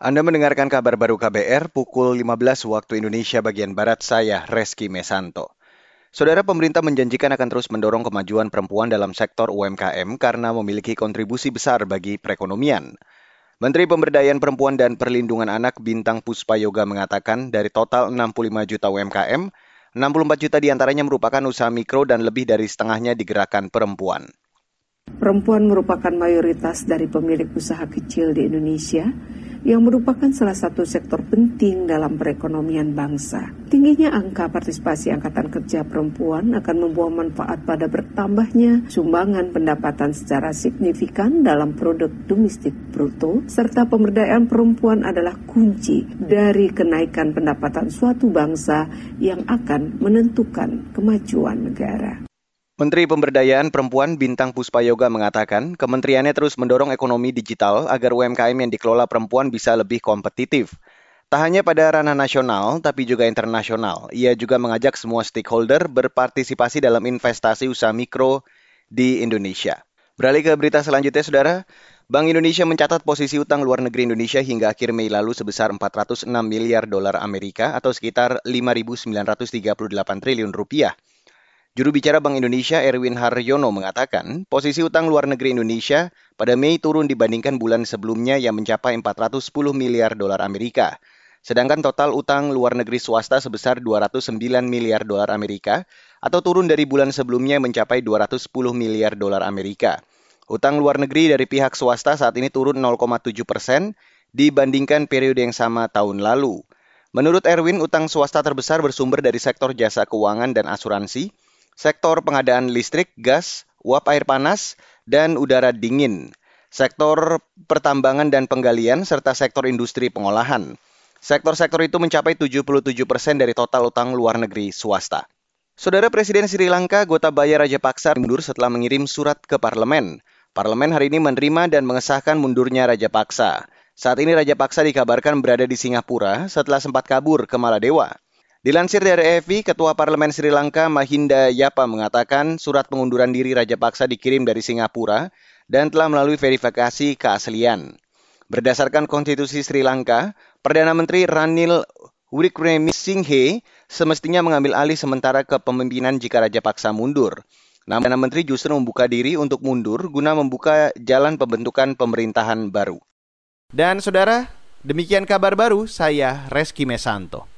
Anda mendengarkan kabar baru KBR pukul 15 waktu Indonesia bagian Barat saya, Reski Mesanto. Saudara pemerintah menjanjikan akan terus mendorong kemajuan perempuan dalam sektor UMKM karena memiliki kontribusi besar bagi perekonomian. Menteri Pemberdayaan Perempuan dan Perlindungan Anak Bintang Puspa Yoga mengatakan dari total 65 juta UMKM, 64 juta di antaranya merupakan usaha mikro dan lebih dari setengahnya digerakkan perempuan. Perempuan merupakan mayoritas dari pemilik usaha kecil di Indonesia yang merupakan salah satu sektor penting dalam perekonomian bangsa. Tingginya angka partisipasi angkatan kerja perempuan akan membawa manfaat pada bertambahnya sumbangan pendapatan secara signifikan dalam produk domestik bruto, serta pemberdayaan perempuan adalah kunci dari kenaikan pendapatan suatu bangsa yang akan menentukan kemajuan negara. Menteri Pemberdayaan Perempuan Bintang Puspa Yoga mengatakan, kementeriannya terus mendorong ekonomi digital agar UMKM yang dikelola perempuan bisa lebih kompetitif. Tak hanya pada ranah nasional, tapi juga internasional. Ia juga mengajak semua stakeholder berpartisipasi dalam investasi usaha mikro di Indonesia. Beralih ke berita selanjutnya, Saudara. Bank Indonesia mencatat posisi utang luar negeri Indonesia hingga akhir Mei lalu sebesar 406 miliar dolar Amerika atau sekitar 5.938 triliun rupiah. Juru bicara Bank Indonesia Erwin Haryono mengatakan, posisi utang luar negeri Indonesia pada Mei turun dibandingkan bulan sebelumnya yang mencapai 410 miliar dolar Amerika. Sedangkan total utang luar negeri swasta sebesar 209 miliar dolar Amerika atau turun dari bulan sebelumnya mencapai 210 miliar dolar Amerika. Utang luar negeri dari pihak swasta saat ini turun 0,7 persen dibandingkan periode yang sama tahun lalu. Menurut Erwin, utang swasta terbesar bersumber dari sektor jasa keuangan dan asuransi, sektor pengadaan listrik, gas, uap air panas, dan udara dingin, sektor pertambangan dan penggalian, serta sektor industri pengolahan. Sektor-sektor itu mencapai 77 persen dari total utang luar negeri swasta. Saudara Presiden Sri Lanka Gotabaya Rajapaksa mundur setelah mengirim surat ke parlemen. Parlemen hari ini menerima dan mengesahkan mundurnya Rajapaksa. Saat ini Rajapaksa dikabarkan berada di Singapura setelah sempat kabur ke Maladewa. Dilansir dari EFI, Ketua Parlemen Sri Lanka Mahinda Yapa mengatakan surat pengunduran diri Raja Paksa dikirim dari Singapura dan telah melalui verifikasi keaslian. Berdasarkan konstitusi Sri Lanka, Perdana Menteri Ranil Wickremesinghe semestinya mengambil alih sementara kepemimpinan jika Raja Paksa mundur. Namun Perdana Menteri justru membuka diri untuk mundur guna membuka jalan pembentukan pemerintahan baru. Dan saudara, demikian kabar baru saya Reski Mesanto.